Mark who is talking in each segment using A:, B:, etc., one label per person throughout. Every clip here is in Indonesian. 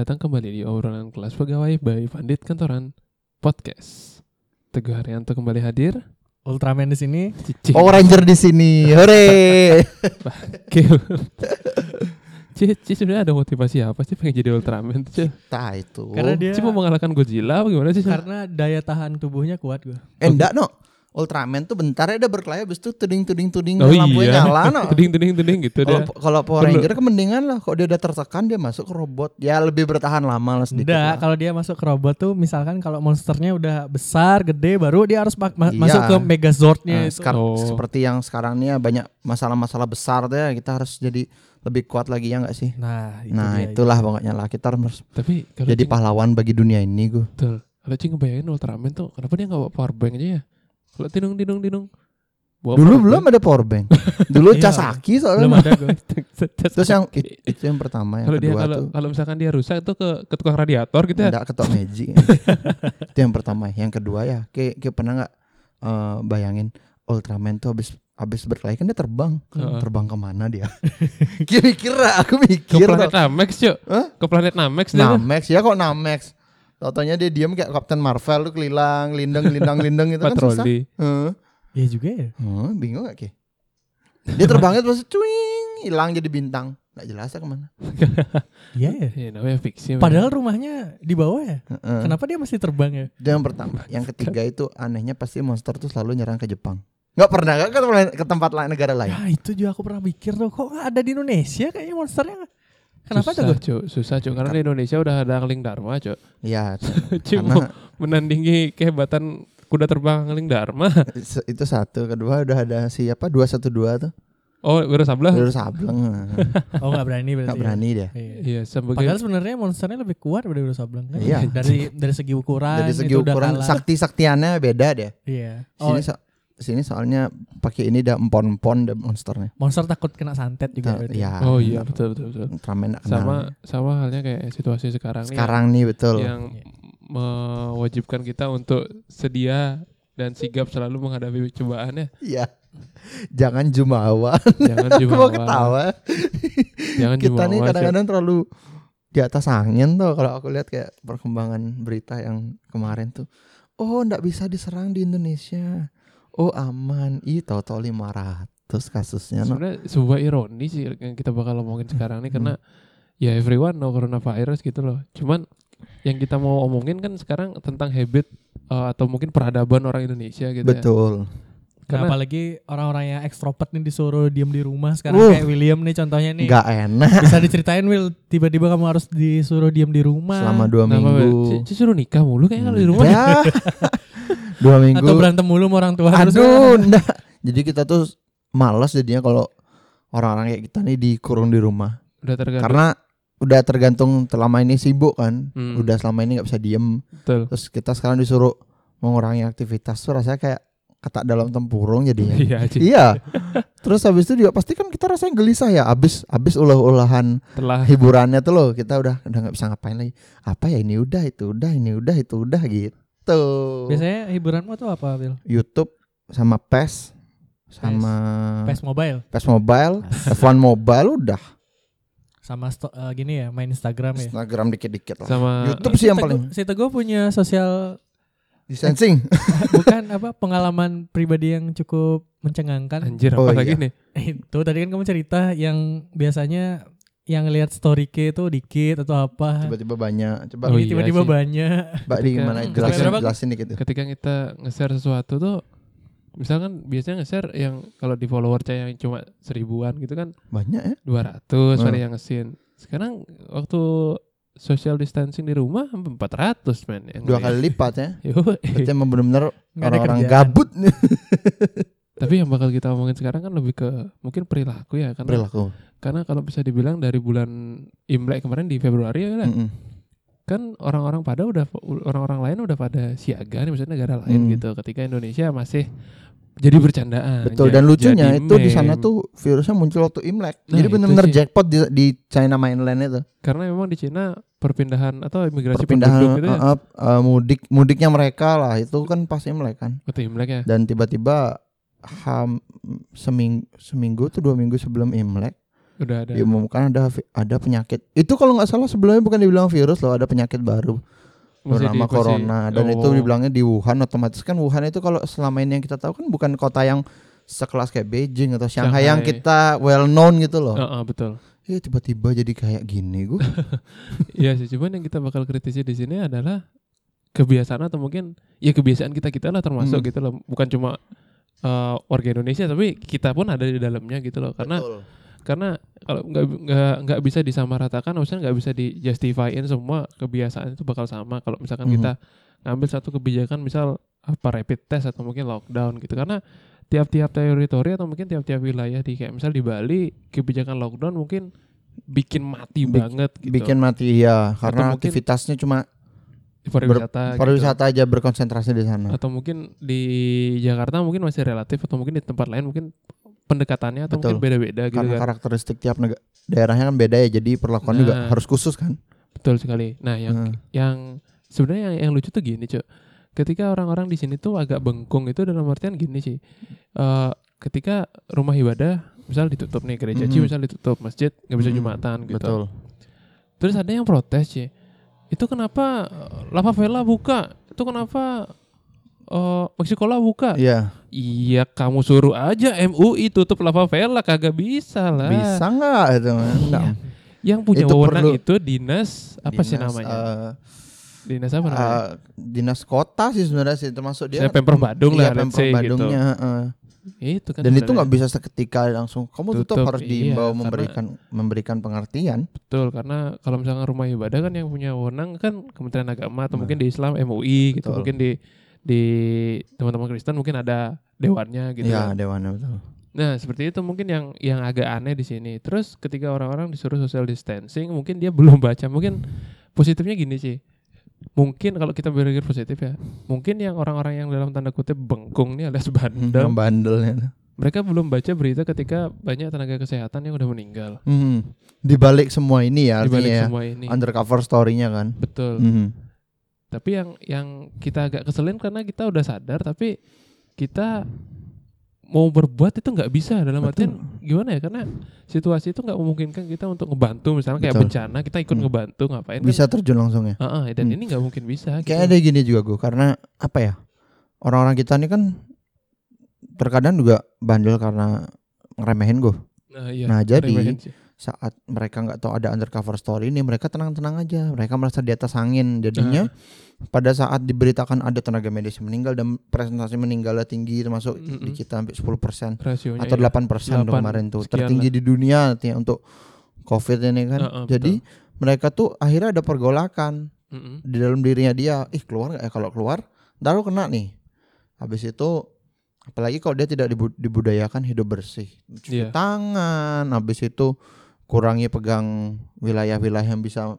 A: Selamat datang kembali di obrolan kelas pegawai by Pandit Kantoran Podcast. Teguh Haryanto kembali hadir.
B: Ultraman di sini.
A: Cici.
C: Power Ranger di sini. Hore.
A: Kill. Cici sebenarnya ada motivasi apa sih pengen jadi Ultraman tuh? Ci?
C: Tah itu.
B: Karena dia
A: Cici mau mengalahkan Godzilla apa gimana sih?
B: Karena daya tahan tubuhnya kuat gue.
C: Eh, enggak no. Ultraman tuh bentar ya udah berkelahi habis itu tuding tuding tuding
A: Oh
C: lampunya
A: iya.
C: nyala no.
A: Tuding tuding tuding gitu
C: Kalau
A: dia.
C: kalau Power
A: Perlu.
C: Ranger kemendingan lah kok dia udah tertekan dia masuk ke robot. Ya lebih bertahan lama lah sedikit.
B: Enggak,
C: lah.
B: kalau dia masuk ke robot tuh misalkan kalau monsternya udah besar, gede baru dia harus ma- ma-
C: Iya.
B: masuk ke Megazordnya
C: Nah,
B: itu.
C: sekar-
A: Oh.
C: seperti yang sekarang nih ya banyak masalah-masalah besar tuh ya kita harus jadi lebih kuat lagi ya enggak sih?
B: Nah, itu
C: nah,
B: dia.
C: itulah pokoknya lah kita harus
A: Tapi kalau
C: jadi pahlawan bagi dunia ini gue.
A: Betul. Kalau Ci ngebayangin Ultraman tuh kenapa dia nggak bawa power bank aja ya? Kalau tinung tinung tinung. Bawa
C: Dulu
A: power
C: belum
A: bank.
C: ada power bank. Dulu
B: Iya.
C: Casaki
B: Belum
C: soalnya.
B: ada gue.
C: Terus yang it- itu yang pertama yang
A: dia
C: kedua
A: kalau
C: tuh
A: kalau misalkan dia rusak itu ke ke tukang radiator gitu ya.
C: Enggak ketok magic. itu yang pertama. Yang kedua ya, kayak, kayak pernah nggak eh, bayangin Ultraman tuh habis habis berkelahi kan dia terbang.
A: Heeh.
C: Terbang ke mana dia? Kira-kira aku
A: Ke
C: mikir
A: planet
C: tuh.
A: Namex, Cuk.
C: Hah?
A: Ke planet Namex dia.
C: Namex ya kok Namex. Totonya dia diam kayak Captain Marvel tuh kelilang, lindeng, lindang, lindeng itu kan susah.
A: patroli.
C: Heeh.
B: Iya juga ya.
C: Heeh, bingung gak Ki? Dia terbangnya terus cuing, hilang jadi bintang. Gak jelas ya ke mana.
B: Iya ya.
A: Ya, namanya fiksi.
B: Padahal rumahnya di bawah ya.
C: Heeh.
B: Kenapa dia masih terbang ya?
C: Itu yang pertama. Yang ketiga itu anehnya pasti monster tuh selalu nyerang ke Jepang. Nggak pernah kan ke, ke tempat lain negara lain.
B: Ya itu juga aku pernah mikir tuh kok nggak ada di Indonesia kayaknya monsternya. Kenapa
A: susah,
B: tuh?
A: Cuk. Susah, Cuk. Karena di Indonesia udah ada Angling Dharma, Cuk.
C: Iya,
A: Cuma menandingi kehebatan kuda terbang Angling Dharma.
C: itu satu. Kedua udah ada siapa? Dua satu dua tuh.
A: Oh, Wira Sablah.
C: Udah sableng.
B: Oh nggak berani berarti.
C: Nggak
B: ya?
C: berani dia.
B: Iya.
A: Iya, sebagai
B: Padahal sebenarnya monsternya lebih kuat daripada Udo Sableng kan?
C: Iya.
B: Dari dari segi ukuran
C: Dari segi ukuran
B: kalah.
C: sakti saktiannya beda dia.
B: Iya. Oh,
C: Sini so- sini soalnya pakai ini udah empon-empon deh monsternya.
B: monster takut kena santet juga
C: Nah,
B: berarti.
C: ya.
A: Oh iya, betul betul betul.
C: Ultraman nggak kenal.
A: Sama sama halnya kayak situasi sekarang, nih
C: sekarang nih betul.
A: yang mewajibkan kita untuk sedia dan sigap selalu menghadapi cobaan ya.
C: Iya. Jangan jumawa.
A: Jangan jumawa.
C: mau ketawa.
A: Jangan
C: Kita
A: jumawa.
C: nih kadang-kadang terlalu di atas angin tuh kalau aku lihat kayak perkembangan berita yang kemarin tuh. Oh, ndak bisa diserang di Indonesia. Oh, aman. Ih, tahu-tahu 500 kasusnya. No.
A: Sebenarnya sebuah ironi sih yang kita bakal ngomongin sekarang nih karena ya everyone know coronavirus gitu loh. Cuman yang kita mau omongin kan sekarang tentang habit eh, atau mungkin peradaban orang Indonesia gitu ya.
C: Betul.
B: Nah,
A: Karena-
B: apalagi orang-orang yang ekstrovert nih disuruh diem di rumah sekarang
C: Uh.
B: kayak William nih contohnya nih.
C: Nggak enak
B: Bisa diceritain Will, tiba-tiba kamu harus disuruh diem di rumah.
C: selama dua minggu.
A: Ci- Ci suruh nikah mulu kayaknya kalau di rumah.
C: Ya. dua minggu.
B: atau berantem mulu sama orang tua
C: Aduh, enggak. Jadi kita tuh malas jadinya kalau orang-orang kayak kita nih dikurung di rumah.
A: Udah tergantung.
C: Karena udah tergantung selama ini sibuk kan.
A: Hmm.
C: Udah selama ini nggak bisa diem.
A: Betul.
C: Terus kita sekarang disuruh mengurangi aktivitas tuh rasanya kayak kata dalam tempurung jadinya.
A: Iya,
C: iya. Terus habis itu juga pasti kan kita rasanya gelisah ya. Abis abis ulah-ulahan
A: Telah
C: hiburannya tuh loh kita udah udah nggak bisa ngapain lagi. Apa ya ini udah itu udah ini udah itu udah gitu.
B: Biasanya hiburanmu tuh apa, Will?
C: YouTube sama PES sama
B: PES Mobile
C: PES Mobile, F1 Mobile udah.
B: sama sto- eh, gini ya, main Instagram ya.
C: Instagram dikit-dikit lah.
A: sama
C: YouTube sih yang
B: Si Teguh-
C: paling
B: Si Teguh punya sosial
C: distancing.
B: bukan apa pengalaman pribadi yang cukup mencengangkan.
A: anjir
C: Oh,
A: apa lagi
C: iya.
A: nih?
B: itu tadi kan kamu cerita yang biasanya yang lihat story ke itu dikit atau apa.
C: Tiba-tiba banyak. Coba
A: Oh
B: Ini
A: iya
B: tiba-tiba banyak.
C: Mbak di
A: Hmm.
C: jelasin jelasin dikit. tuh.
A: Ketika kita nge-share sesuatu tuh misalkan biasanya nge-share yang kalau di follower saya yang cuma seribuan gitu kan
C: Banyak ya?
A: 200 ada
C: Hmm.
A: yang nge Sekarang waktu social distancing di rumah sampai 400 men
C: Dua kali lipat ya. Berarti emang benar-benar orang-orang gabut nih
A: Tapi yang bakal kita omongin sekarang kan lebih ke mungkin perilaku ya karena
C: perilaku.
A: karena kalau bisa dibilang dari bulan Imlek kemarin di Februari ya kan,
C: Mm-mm.
A: kan orang-orang pada udah orang-orang lain udah pada siaga nih maksudnya negara lain
C: Hmm.
A: gitu ketika Indonesia masih jadi bercandaan.
C: Betul dan lucunya itu di sana tuh virusnya muncul waktu Imlek.
A: Nah,
C: Jadi benar-benar jackpot di, di China mainland itu.
A: karena memang di Cina perpindahan atau imigrasi
C: Perpindahan
A: gitu ya.
C: uh, uh, mudik mudiknya mereka lah itu kan pas Imlek kan.
A: Waktu Imlek ya.
C: Dan tiba-tiba ham seminggu seminggu tuh dua minggu sebelum Imlek
A: Udah ada.
C: diumumkan ada ada penyakit. Itu kalau nggak salah sebelumnya bukan dibilang virus loh, ada penyakit baru bernama corona dan itu
A: Oh.
C: dibilangnya di Wuhan otomatis kan Wuhan itu kalau selama ini yang kita tahu kan bukan kota yang sekelas kayak Beijing atau Shanghai, yang
A: Shanghai.
C: kita well known gitu loh.
A: Heeh, betul.
C: Ya tiba-tiba jadi kayak gini gue.
A: Iya sih, cuman yang kita bakal kritisi di sini adalah kebiasaan atau mungkin ya kebiasaan kita kita lah termasuk
C: Hmm.
A: gitu loh, bukan cuma eh, warga Indonesia tapi kita pun ada di dalamnya gitu loh, karena karena kalau nggak nggak nggak bisa disamaratakan, maksudnya nggak bisa dijustifyin semua kebiasaan itu bakal sama. Kalau misalkan
C: Mhm.
A: kita ngambil satu kebijakan misal apa rapid test atau mungkin lockdown gitu. Karena tiap-tiap teritori atau mungkin tiap-tiap wilayah di kayak misal di Bali kebijakan lockdown mungkin bikin mati
C: Bik-
A: banget gitu.
C: bikin mati ya karena
A: mungkin-
C: aktivitasnya cuma
A: pariwisata gitu.
C: pariwisata aja berkonsentrasi di sana.
A: atau mungkin di Jakarta mungkin masih relatif atau mungkin di tempat lain mungkin pendekatannya atau
C: Betul.
A: mungkin beda-beda gitu
C: Karena
A: kan
C: karakteristik tiap nega- daerahnya kan beda ya, jadi perlakuan juga
A: Nah.
C: harus khusus kan.
A: betul sekali nah yang
C: Nah,
A: yang sebenarnya yang, yang lucu tuh gini cuy ketika orang-orang di sini tuh agak bengkung itu dalam artian gini sih Eh ketika rumah ibadah misal ditutup nih gereja Ci
C: Mhm.
A: misal ditutup masjid nggak bisa
C: Mhm.
A: jumatan gitu
C: Betul.
A: terus ada yang protes sih itu kenapa eh, Lava Vela buka itu kenapa eh Meksikola buka
C: Iya,
A: Iya kamu suruh aja MUI tutup lava vela kagak bisa lah.
C: bisa nggak itu?
A: Iya. Yang punya
C: Itu
A: wewenang
C: perlu-
A: itu dinas apa sih
C: Dinas,
A: namanya?
C: eh,
A: dinas apa namanya?
C: eh, dinas kota sih sebenarnya sih termasuk dia.
A: Saya Pemprov Badung
C: iya,
A: lah,
C: Pemprov
A: gitu.
C: Badungnya.
A: Itu kan
C: Dan itu nggak bisa seketika langsung. Kamu tutup,
A: Tutup,
C: harus
A: iya,
C: diimbau
A: karena-
C: memberikan memberikan pengertian.
A: betul karena kalau misalkan rumah ibadah kan yang punya wewenang kan Kementerian Agama atau
C: Nah.
A: mungkin di Islam MUI gitu,
C: Betul.
A: mungkin di di teman-teman Kristen mungkin ada dewannya gitu.
C: Iya,
A: kan.
C: dewannya betul.
A: Nah, seperti itu mungkin yang yang agak aneh di sini. Terus ketika orang-orang disuruh social distancing, mungkin dia belum baca. Mungkin positifnya gini sih. Mungkin kalau kita berpikir positif ya, mungkin yang orang-orang yang dalam tanda kutip bengkung nih alias bandel,
C: Yang bandelnya.
A: mereka belum baca berita ketika banyak tenaga kesehatan yang udah meninggal.
C: Hmm. Di balik semua ini ya
A: Di
C: artinya
A: balik
C: ya.
A: semua ini.
C: Undercover story-nya kan.
A: Betul.
C: Mhm.
A: Tapi yang yang kita agak keselin karena kita udah sadar tapi kita mau berbuat itu nggak bisa dalam
C: Betul.
A: artian gimana ya karena situasi itu nggak memungkinkan kita untuk ngebantu misalnya kayak
C: Betul.
A: bencana kita ikut
C: Hmm.
A: ngebantu ngapain
C: Bisa terjun langsung ya.
A: kan Heeh, dan
C: Hmm.
A: ini nggak mungkin bisa
C: Kayak
A: gitu.
C: ada gini juga gue karena apa ya orang-orang kita ini kan terkadang juga bandel karena ngeremehin gue
A: nah, iya,
C: Nah, jadi-
A: sih.
C: Saat mereka nggak tahu ada undercover story ini mereka tenang-tenang aja mereka merasa di atas angin jadinya
A: Nah.
C: pada saat diberitakan ada tenaga medis yang meninggal dan presentasi meninggalnya tinggi termasuk di
A: Mm-mm.
C: kita sampai 10%
A: rasionya
C: atau
A: iya.
C: 8% tuh
A: 8
C: kemarin tuh tertinggi di dunia artinya untuk covid ini kan
A: Heeh,
C: jadi mereka tuh akhirnya ada pergolakan
A: Mm-mm.
C: di dalam dirinya dia ih keluar nggak ya kalau keluar ntar lu kena nih habis itu apalagi kalau dia tidak dibu- dibudayakan hidup bersih cuci
A: Iya.
C: tangan habis itu kurangi pegang wilayah-wilayah yang bisa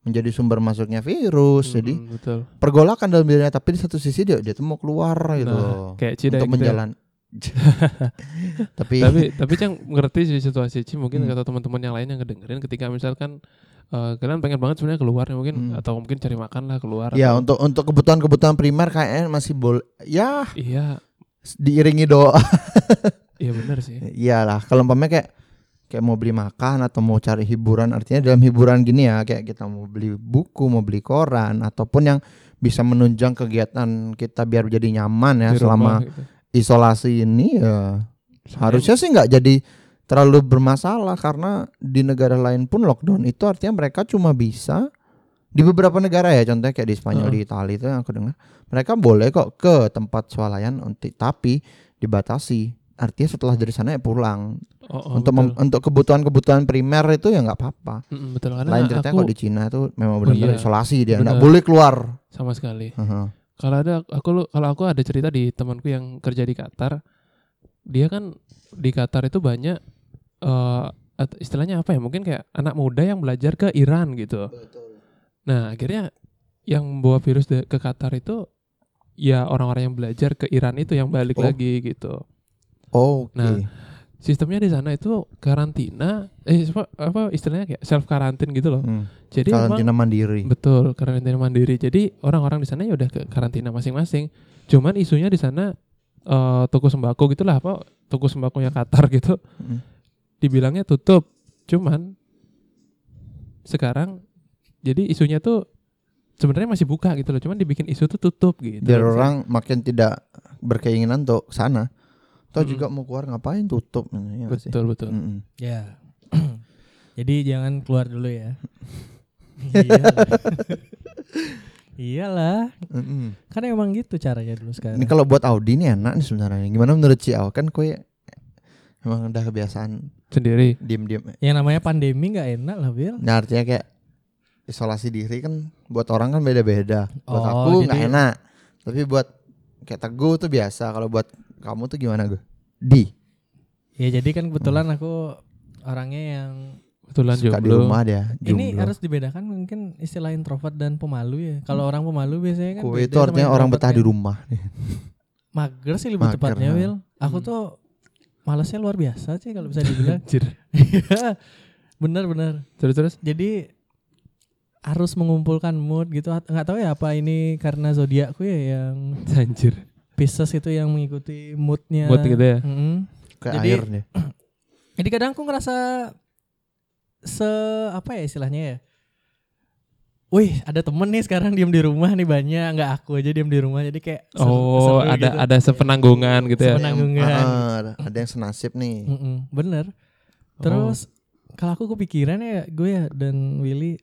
C: menjadi sumber masuknya virus. Jadi
A: Mm-mm, betul.
C: pergolakan dalam dirinya tapi di satu sisi dia dia tuh mau keluar gitu
A: Nah,
C: loh
A: kayak Cida
C: untuk
A: gitu ya.
C: menjalan. Tapi
A: tapi tapi Cang ngerti sih situasi. Ci mungkin
C: Hmm.
A: kata teman-teman yang lain yang ngedengerin ketika misalkan eh, kalian pengen banget sebenarnya keluar mungkin
C: Hmm.
A: atau mungkin cari makan lah keluar
C: ya
A: atau-
C: untuk untuk kebutuhan-kebutuhan primer kayaknya masih boleh ya.
A: Iya.
C: Diiringi doa.
A: Iya benar sih.
C: Iyalah kalau umpamanya kayak kayak mau beli makan atau mau cari hiburan artinya dalam hiburan gini ya kayak kita mau beli buku mau beli koran ataupun yang bisa menunjang kegiatan kita biar jadi nyaman ya
A: Di
C: selama
A: gitu.
C: isolasi ini ya harusnya sih nggak jadi terlalu bermasalah karena di negara lain pun lockdown itu artinya mereka cuma bisa di beberapa negara ya contohnya kayak di Spanyol
A: Heeh.
C: di Italia itu yang aku dengar mereka boleh kok ke tempat swalayan untuk tapi dibatasi artinya setelah dari sana ya pulang.
A: Oh, oh,
C: untuk
A: betul.
C: mem- untuk kebutuhan-kebutuhan primer itu ya nggak apa-apa.
A: Mm-mm, betul. Karena
C: lain ceritanya
A: aku
C: kalau di Cina itu memang
A: Oh
C: benar-benar
A: iya,
C: isolasi dia nggak boleh keluar.
A: Sama sekali.
C: Heeh.
A: kalau ada aku kalau aku ada cerita di temanku yang kerja di Qatar dia kan di Qatar itu banyak eh at- istilahnya apa ya mungkin kayak anak muda yang belajar ke Iran gitu. Nah akhirnya yang membawa virus ke Qatar itu ya orang-orang yang belajar ke Iran itu yang balik
C: Oh.
A: lagi gitu
C: oke
A: Nah, sistemnya di sana itu karantina eh apa, apa istilahnya kayak self karantin gitu loh
C: Hmm.
A: jadi emang
C: karantina mandiri
A: Betul, karantina mandiri. Jadi orang-orang di sana ya udah ke karantina masing-masing. Cuman isunya di sana eh toko sembako gitulah apa toko sembakonya Qatar gitu.
C: Mm.
A: Dibilangnya tutup. Cuman sekarang jadi isunya tuh sebenarnya masih buka gitu loh. Cuman dibikin isu tuh tutup gitu.
C: biar orang makin tidak berkeinginan untuk sana Toh
A: Mm-mm.
C: juga mau keluar ngapain tutup ya nggak sih?
A: betul betul.
C: Mm-mm.
B: Ya. Jadi jangan keluar dulu ya. Iyalah. Iyalah.
C: Mm-mm.
B: Kan emang gitu caranya dulu sekarang.
C: Ini kalau buat Audi ini enak nih sebenarnya. Gimana menurut Ciao? Kan kue emang udah kebiasaan
A: Sendiri.
C: diem-diem.
B: Yang namanya pandemi nggak enak lah, Bil.
C: Nah artinya kayak isolasi diri kan buat orang kan beda-beda. Buat
B: Oh,
C: aku nggak
B: jadi-
C: enak. Tapi buat kayak teguh tuh biasa. Kalau buat kamu tuh gimana gue? Di
B: Ya jadi kan kebetulan aku orangnya yang
A: Kebetulan
C: suka di rumah dia.
B: ini harus dibedakan mungkin istilah introvert dan pemalu ya. Kalau orang pemalu biasanya kan
C: Kue
B: beda
C: itu artinya orang betah
B: kan.
C: di rumah.
B: Mager sih lebih
C: Mager,
B: tepatnya. Wil. Aku
A: Hmm.
B: tuh malesnya luar biasa sih kalau bisa dibilang.
A: Anjir.
B: Bener-bener.
A: Terus terus
B: Jadi harus mengumpulkan mood gitu. Nggak tahu ya apa ini karena zodiakku ya yang
A: anjir.
B: Pisces itu yang mengikuti moodnya.
A: Mood gitu ya.
B: Mm-mm.
C: Kayak
B: Jadi-
C: air nih.
B: Jadi kadang aku ngerasa se apa ya istilahnya ya. Wih, ada temen nih sekarang diem di rumah nih banyak, nggak aku aja diem di rumah. Jadi kayak seru-
A: Oh,
B: seru
A: ada
B: gitu.
A: ada sepenanggungan gitu ya.
B: Sepenang- Penanggungan.
C: Ah, ada, ada yang senasib nih.
B: Mm-mm, bener.
A: Oh.
B: Terus kalau aku kepikiran ya gue ya dan Willy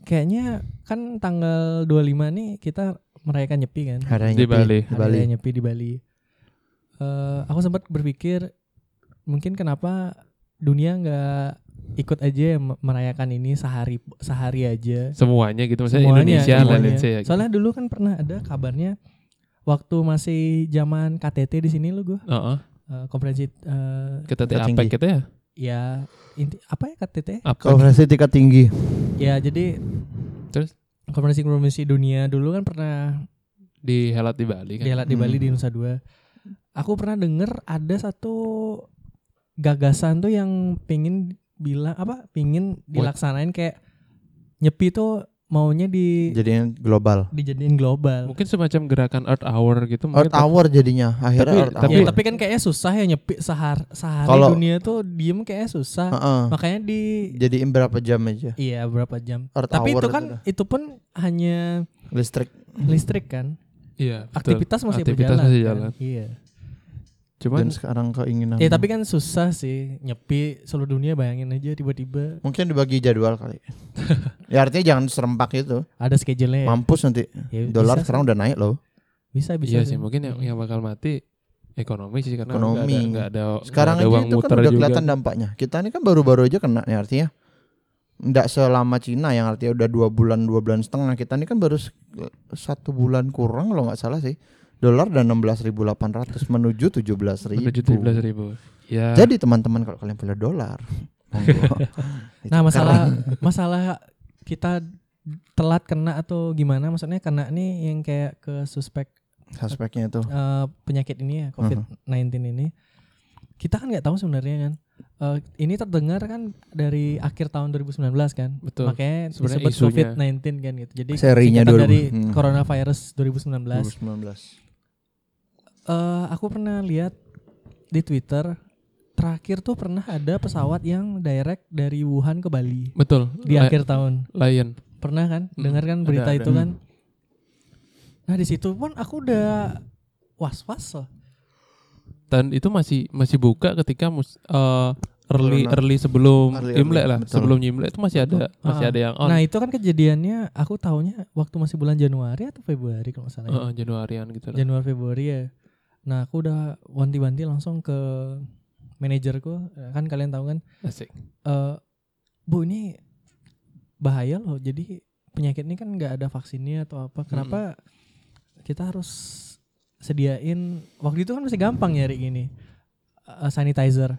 B: kayaknya kan tanggal 25 nih kita merayakan Nyepi kan.
C: Hari
A: Di
C: Nyepi,
A: Bali.
C: Di
B: Hari
C: Bali.
B: Nyepi di Bali. Eh, aku sempat berpikir mungkin kenapa dunia nggak ikut aja ya me- merayakan ini sehari sehari aja.
A: Semuanya gitu maksudnya
B: Semuanya,
A: Indonesia lah
B: semuanya.
A: say ya. gitu.
B: Soalnya dulu kan pernah ada kabarnya waktu masih zaman KTT di sini lo gue
A: Heeh.
B: eh, konferensi eh,
A: Kita
C: Tingkat
A: APEC
C: tinggi.
A: gitu ya.
B: ya inti apa ya KTT?
A: APEC.
C: Konferensi tingkat tinggi.
B: Ya jadi
A: Terus?
B: Konferensi konferensi dunia dulu kan pernah
A: di Helat di Bali kan.
B: dihelat di Bali
C: Hmm.
B: di Nusa Dua. Aku pernah denger ada satu gagasan tuh yang pingin bilang apa? Pingin dilaksanain kayak nyepi tuh maunya di
C: Jadinya global.
B: dijadiin global.
A: Mungkin semacam gerakan Earth Hour gitu mungkin.
C: Earth Hour jadinya. Akhirnya
A: Tapi-
C: Earth
A: tapi-
B: Ya,
C: Hour.
B: tapi kan kayaknya susah ya nyepi sehar sehari
C: Kalau-
B: dunia tuh diem kayaknya susah.
C: Heeh.
B: Makanya di
C: Jadiin berapa jam aja?
B: iya berapa jam.
C: Earth
B: Tapi
C: Hour
B: itu kan
C: dah.
B: itu pun hanya
C: listrik.
B: listrik kan.
A: Iya, betul.
B: Aktivitas masih
A: Aktivitas
B: berjalan.
A: masih
B: kan?
A: jalan.
B: Iya.
A: Cuman
C: Dan sekarang keinginan.
B: Ya tapi kan susah sih nyepi seluruh dunia bayangin aja tiba-tiba
C: mungkin dibagi jadwal kali. ya artinya jangan serempak itu.
B: ada schedule-nya. ya.
C: Mampus nanti.
B: Ya,
C: Dolar sekarang udah naik loh.
B: bisa bisa.
A: iya
B: sih.
A: sih mungkin yang yang bakal mati ekonomi sih karena
C: Ekonomi.
A: nggak ada nggak ada,
C: Sekarang
A: ada
C: aja
A: uang
C: itu kan udah
A: juga.
C: kelihatan dampaknya. Kita ini kan baru-baru aja kena nih artinya. Nggak selama Cina yang artinya udah dua bulan dua bulan setengah kita ini kan baru satu bulan kurang kalau nggak salah sih dolar dan 16.800 menuju 17.000
A: Menuju 17 ribu. Ya.
C: jadi teman-teman kalau kalian punya dolar.
B: Nah,
C: Itu
B: masalah masalah kita telat kena atau gimana maksudnya kena nih yang kayak ke suspek
C: suspeknya itu
B: eh, penyakit ini ya COVID-19 ini. Kita kan nggak tahu sebenarnya kan. Eh, ini terdengar kan dari akhir tahun 2019 kan.
A: Betul.
B: Makanya
A: Sebenarnya
B: disebut
A: isunya.
B: COVID-19 kan gitu. Jadi
C: Serinya dulu.
B: dari
C: Hmm.
B: coronavirus 2019.
C: 2019
B: Eh, aku pernah lihat di Twitter terakhir tuh pernah ada pesawat yang direct dari Wuhan ke Bali
A: Betul.
B: di
A: La-
B: akhir tahun.
A: Lion.
B: Pernah kan?
A: Hmm,
B: Dengar kan berita
A: ada,
B: itu
C: ada.
B: kan? Nah, di situ pun aku udah was-was loh.
A: Dan itu masih masih buka ketika mus, eh, early
C: Corona.
A: early sebelum
C: Early,
A: Imlek
C: early,
A: lah.
C: betul.
A: Sebelum Imlek itu masih ada masih
B: Ah.
A: ada yang on.
B: Nah, itu kan kejadiannya aku tahunya waktu masih bulan Januari atau Februari kalau nggak salah. ya.
A: Heeh, Januarian gitu lah.
B: Januari Februari ya. Nah, aku udah wanti-wanti langsung ke manajerku, kan kalian tahu kan
A: Asik.
B: eh Bu ini bahaya loh. Jadi penyakit ini kan nggak ada vaksinnya atau apa. Kenapa kita harus sediain? Waktu itu kan masih gampang nyari gini eh, sanitizer.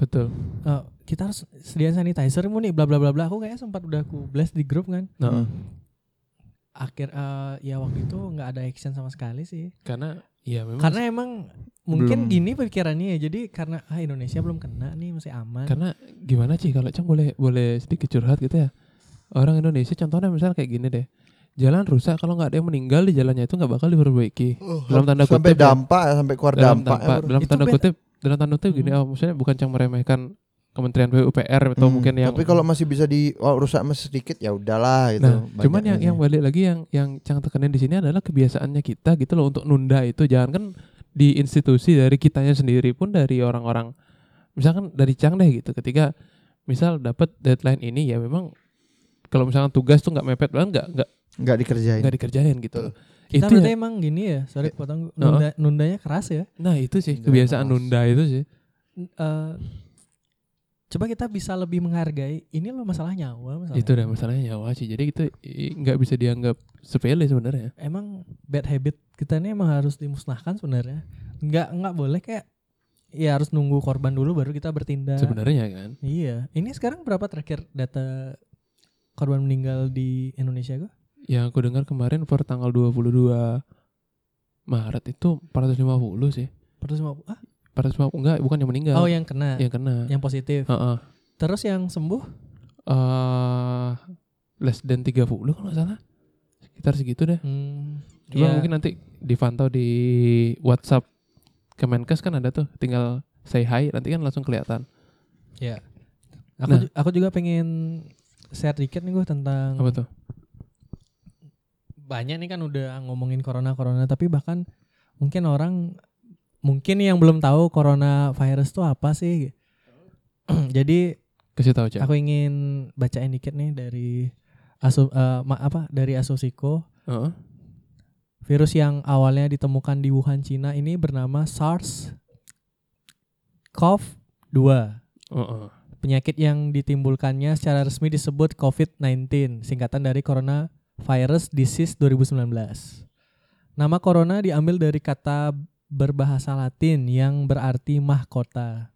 A: Betul.
B: Eh, kita harus sediain sanitizer mu nih bla bla bla bla. Aku kayaknya sempat udah aku blast di grup kan.
A: Nah,
B: Akhir eh, ya waktu itu nggak ada action sama sekali sih.
A: karena ya memang
B: Karena emang mungkin
C: Belum.
B: gini pikirannya ya. Jadi karena ah Indonesia belum kena nih masih aman.
A: karena gimana sih kalau Cang boleh boleh sedikit curhat gitu ya. Orang Indonesia contohnya misal kayak gini deh. Jalan rusak kalau nggak ada yang meninggal di jalannya itu nggak bakal diperbaiki. Dalam tanda
C: sampai
A: kutip ya.
C: dampak ya, sampai keluar
A: dalam
C: dampak ya,
A: tanpa,
C: bro.
A: dalam
B: Itu
A: tanda kutip dalam tanda kutip gini
B: Hmm.
A: oh maksudnya bukan cang meremehkan Kementerian PUPR atau
C: Hmm,
A: mungkin yang
C: Tapi kalau masih bisa di oh, rusak mas sedikit ya udahlah gitu.
A: Nah, cuman yang yang balik lagi yang yang Cang tekenin di sini adalah kebiasaannya kita gitu loh untuk nunda itu. Jangan kan di institusi dari kitanya sendiri pun dari orang-orang misalkan dari Cang deh gitu. Ketika misal dapat deadline ini ya memang kalau misalkan tugas tuh nggak mepet banget nggak nggak
C: nggak dikerjain.
A: nggak dikerjain gitu.
C: Betul.
B: Kita
A: Itu
B: berarti
A: ya-
B: emang gini ya, sorry potong nunda, nundanya keras ya.
A: nah itu sih
C: Nunda
A: kebiasaan
C: keras.
A: nunda itu sih.
B: Eh, coba kita bisa lebih menghargai ini loh masalah nyawa masalah.
A: Itu dah masalahnya nyawa sih. Jadi i- nggak bisa dianggap sepele sebenarnya.
B: Emang bad habit kita ini emang harus dimusnahkan sebenarnya. Nggak nggak boleh kayak ya harus nunggu korban dulu baru kita bertindak.
A: Sebenarnya kan.
B: Iya. Ini sekarang berapa terakhir data korban meninggal di Indonesia gua?
A: Yang aku dengar kemarin per tanggal 22 Maret itu 450 sih.
B: 450. Ah,
A: 450 enggak, bukan yang meninggal.
B: oh yang kena,
A: yang kena.
B: yang positif.
A: Heeh.
B: Terus yang sembuh?
A: Eh less than 30 kalau nggak salah. Sekitar segitu deh.
B: Hmm,
A: Cuma
B: iya.
A: mungkin nanti dipantau di WhatsApp Kemenkes kan ada tuh, tinggal say hi nanti kan langsung kelihatan.
B: Ya. Aku
A: Nah.
B: aku juga pengen share dikit nih gue tentang
A: Apa tuh?
B: banyak nih kan udah ngomongin corona corona tapi bahkan mungkin orang mungkin yang belum tahu corona virus itu apa sih. Jadi
A: Kasih tahu aja.
B: aku ingin bacain dikit nih dari asu ma- apa dari Asosiko.
A: Heeh.
B: Virus yang awalnya ditemukan di Wuhan, Cina ini bernama SARS CoV-2.
A: Heeh.
B: Penyakit yang ditimbulkannya secara resmi disebut COVID-19, singkatan dari Coronavirus Disease 2019. Nama corona diambil dari kata berbahasa Latin yang berarti mahkota.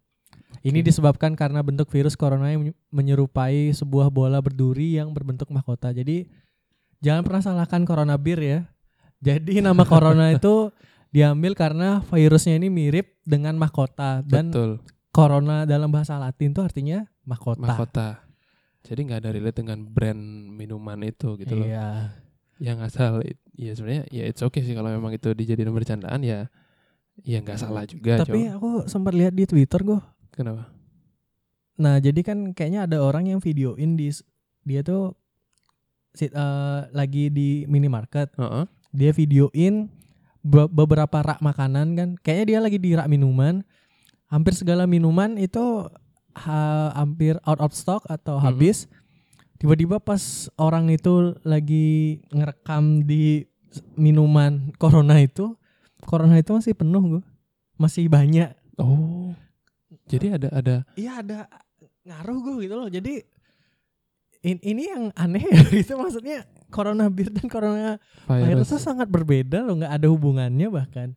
B: Ini disebabkan karena bentuk virus corona yang menyerupai sebuah bola berduri yang berbentuk mahkota. Jadi jangan pernah salahkan corona bir ya. Jadi nama corona itu diambil karena virusnya ini mirip dengan mahkota dan
A: Betul.
B: corona dalam bahasa Latin tuh artinya mahkota.
A: Mahkota. Jadi nggak ada relate dengan brand minuman itu gitu loh.
B: Iya.
A: Yang asal ya sebenarnya ya it's okay sih kalau memang itu dijadiin bercandaan ya ya nggak salah juga.
B: Tapi
A: cuma-
B: aku sempat lihat di Twitter gue.
A: kenapa?
B: Nah, jadi kan kayaknya ada orang yang videoin di dia tuh si- eh, lagi di minimarket.
A: Heeh.
B: Dia videoin be- beberapa rak makanan kan. Kayaknya dia lagi di rak minuman. Hampir segala minuman itu ha- hampir out of stock atau
A: Mhm.
B: habis. Tiba-tiba pas orang itu lagi ngerekam di minuman corona itu, corona itu masih penuh gue. Masih banyak.
A: Oh. Jadi ada ada
B: Iya ada ngaruh gue gitu loh. Jadi in- ini yang aneh ya gitu maksudnya corona bir dan corona virus itu sangat berbeda loh, nggak ada hubungannya bahkan.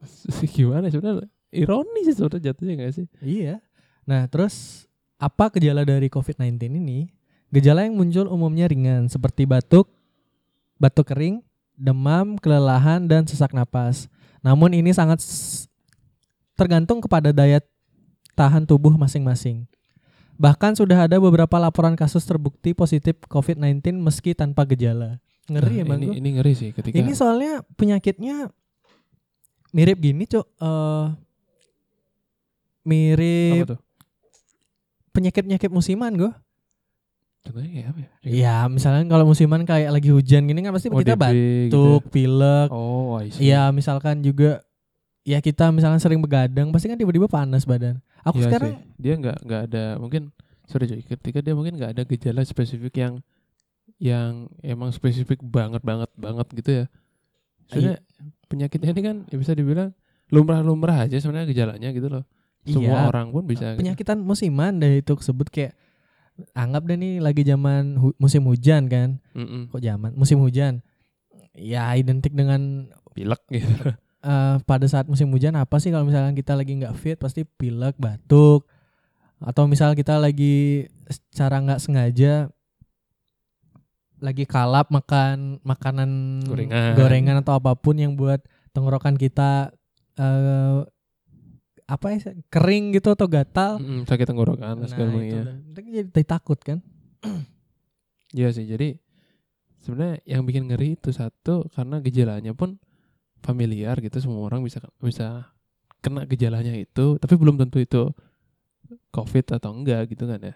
A: gimana sebenarnya ironi sih sebenarnya jatuhnya nggak sih?
B: Iya. Nah, terus apa gejala dari COVID-19 ini? Gejala yang muncul umumnya ringan seperti batuk, batuk kering, demam, kelelahan dan sesak napas. Namun ini sangat tergantung kepada daya tahan tubuh masing-masing. Bahkan sudah ada beberapa laporan kasus terbukti positif COVID-19 meski tanpa gejala. Ngeri
A: Nah,
B: emang
A: ini
B: gua.
A: ini ngeri sih ketika
B: Ini soalnya penyakitnya mirip gini, Cuk. Eh mirip penyakit-penyakit musiman gue.
A: Contohnya kayak apa ya?
B: Iya, misalnya kalau musiman kayak lagi hujan gini kan pasti kita
A: ODB gitu
B: batuk,
A: ya?
B: pilek.
A: Oh.
B: Iya, misalkan juga ya kita misalnya sering begadang pasti kan tiba-tiba panas badan. Aku
A: Iya
B: sekarang
A: sih. dia nggak nggak ada mungkin sorry Joy, ketika dia mungkin nggak ada gejala spesifik yang yang emang spesifik banget banget banget gitu ya. Soalnya penyakitnya ini kan ya bisa dibilang lumrah-lumrah aja sebenarnya gejalanya gitu loh. Semua
B: Iya.
A: orang pun bisa. gitu.
B: penyakitan musiman dari itu sebut kayak anggap deh nih lagi zaman hu- musim hujan kan.
A: Mm-mm.
B: Kok zaman musim hujan? Ya identik dengan
A: Pilek gitu.
B: eh, pada saat musim hujan apa sih kalau misalnya kita lagi nggak fit pasti pilek, batuk, atau misal kita lagi secara nggak sengaja lagi kalap makan makanan
A: Gorengan.
B: gorengan atau apa pun yang buat tenggorokan kita eh apa ya kering gitu atau gatal.
A: Mm-mm, sakit tenggorokan
B: Nah,
A: segala macam.
B: Kita jadi, takut kan?
A: Iya sih. Jadi sebenarnya yang bikin ngeri itu satu karena gejalanya pun familiar gitu semua orang bisa bisa kena gejalanya itu tapi belum tentu itu COVID atau enggak gitu kan ya.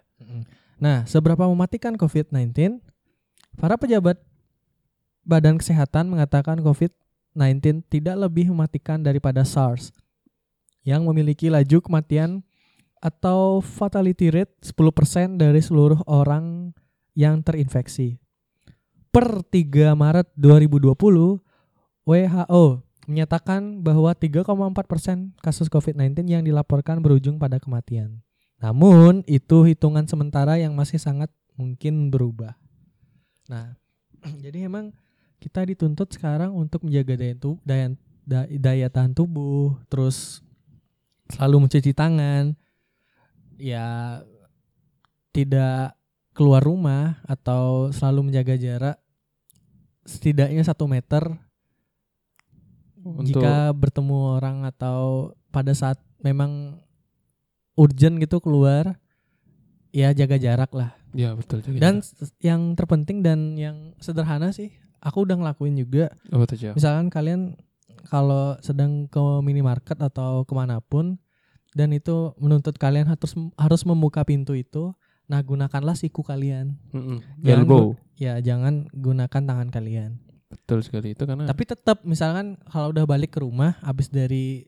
B: Nah, seberapa mematikan COVID-19? Para pejabat Badan Kesehatan mengatakan COVID-19 tidak lebih mematikan daripada SARS yang memiliki laju kematian atau fatality rate 10% dari seluruh orang yang terinfeksi. Per 3 Maret 2020, WHO menyatakan bahwa 3,4% kasus COVID-19 yang dilaporkan berujung pada kematian. Namun itu hitungan sementara yang masih sangat mungkin berubah. Nah, jadi emang kita dituntut sekarang untuk menjaga daya tu, daya, da- daya tahan tubuh, terus selalu mencuci tangan, ya tidak keluar rumah atau selalu menjaga jarak setidaknya satu meter
A: Untuk
B: jika bertemu orang atau pada saat memang urgent gitu keluar ya jaga jarak lah
A: ya betul juga.
B: dan s- yang terpenting dan yang sederhana sih aku udah ngelakuin juga
A: tuh Cak?
B: misalkan kalian kalau sedang ke minimarket atau ke mana pun dan itu menuntut kalian harus harus membuka pintu itu nah gunakanlah siku kalian
A: Mm-mm.
B: Jangan
A: Elbow.
B: ya jangan gunakan tangan kalian
A: Betul sekali itu karena
B: Tapi tetap misalkan kalau udah balik ke rumah habis dari